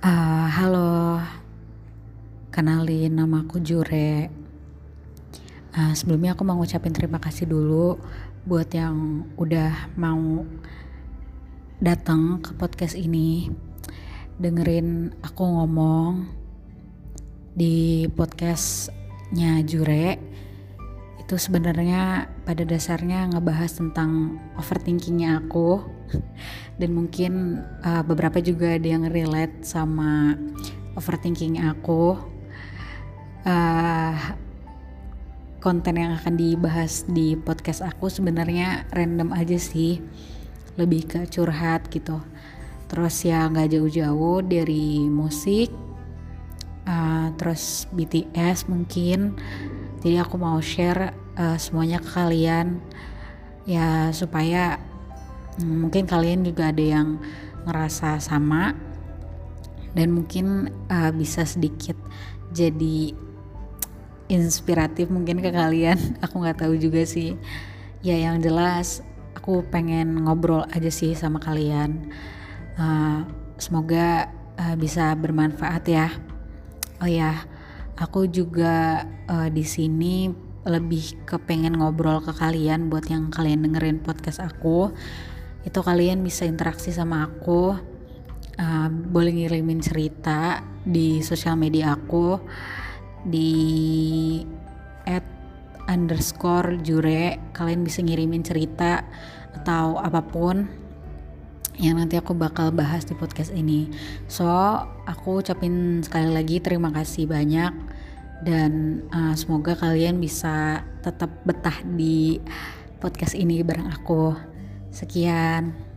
Uh, halo, kenalin nama aku Jure. Uh, sebelumnya aku mau ngucapin terima kasih dulu buat yang udah mau datang ke podcast ini, dengerin aku ngomong di podcastnya Jure. Itu sebenarnya pada dasarnya ngebahas tentang overthinkingnya aku dan mungkin uh, beberapa juga ada yang relate sama overthinking aku. Uh, konten yang akan dibahas di podcast aku sebenarnya random aja sih. Lebih ke curhat gitu. Terus ya nggak jauh-jauh dari musik uh, terus BTS mungkin. Jadi aku mau share uh, semuanya ke kalian. Ya supaya mungkin kalian juga ada yang ngerasa sama dan mungkin uh, bisa sedikit jadi inspiratif mungkin ke kalian. Aku nggak tahu juga sih. Ya yang jelas aku pengen ngobrol aja sih sama kalian. Uh, semoga uh, bisa bermanfaat ya. Oh ya aku juga uh, di sini lebih kepengen ngobrol ke kalian buat yang kalian dengerin podcast aku itu kalian bisa interaksi sama aku uh, boleh ngirimin cerita di sosial media aku di at underscore jure. Kalian bisa ngirimin cerita atau apa pun yang nanti aku bakal bahas di podcast ini. So aku ucapin sekali lagi terima kasih banyak dan uh, semoga kalian bisa tetap betah di podcast ini bareng aku Sekian.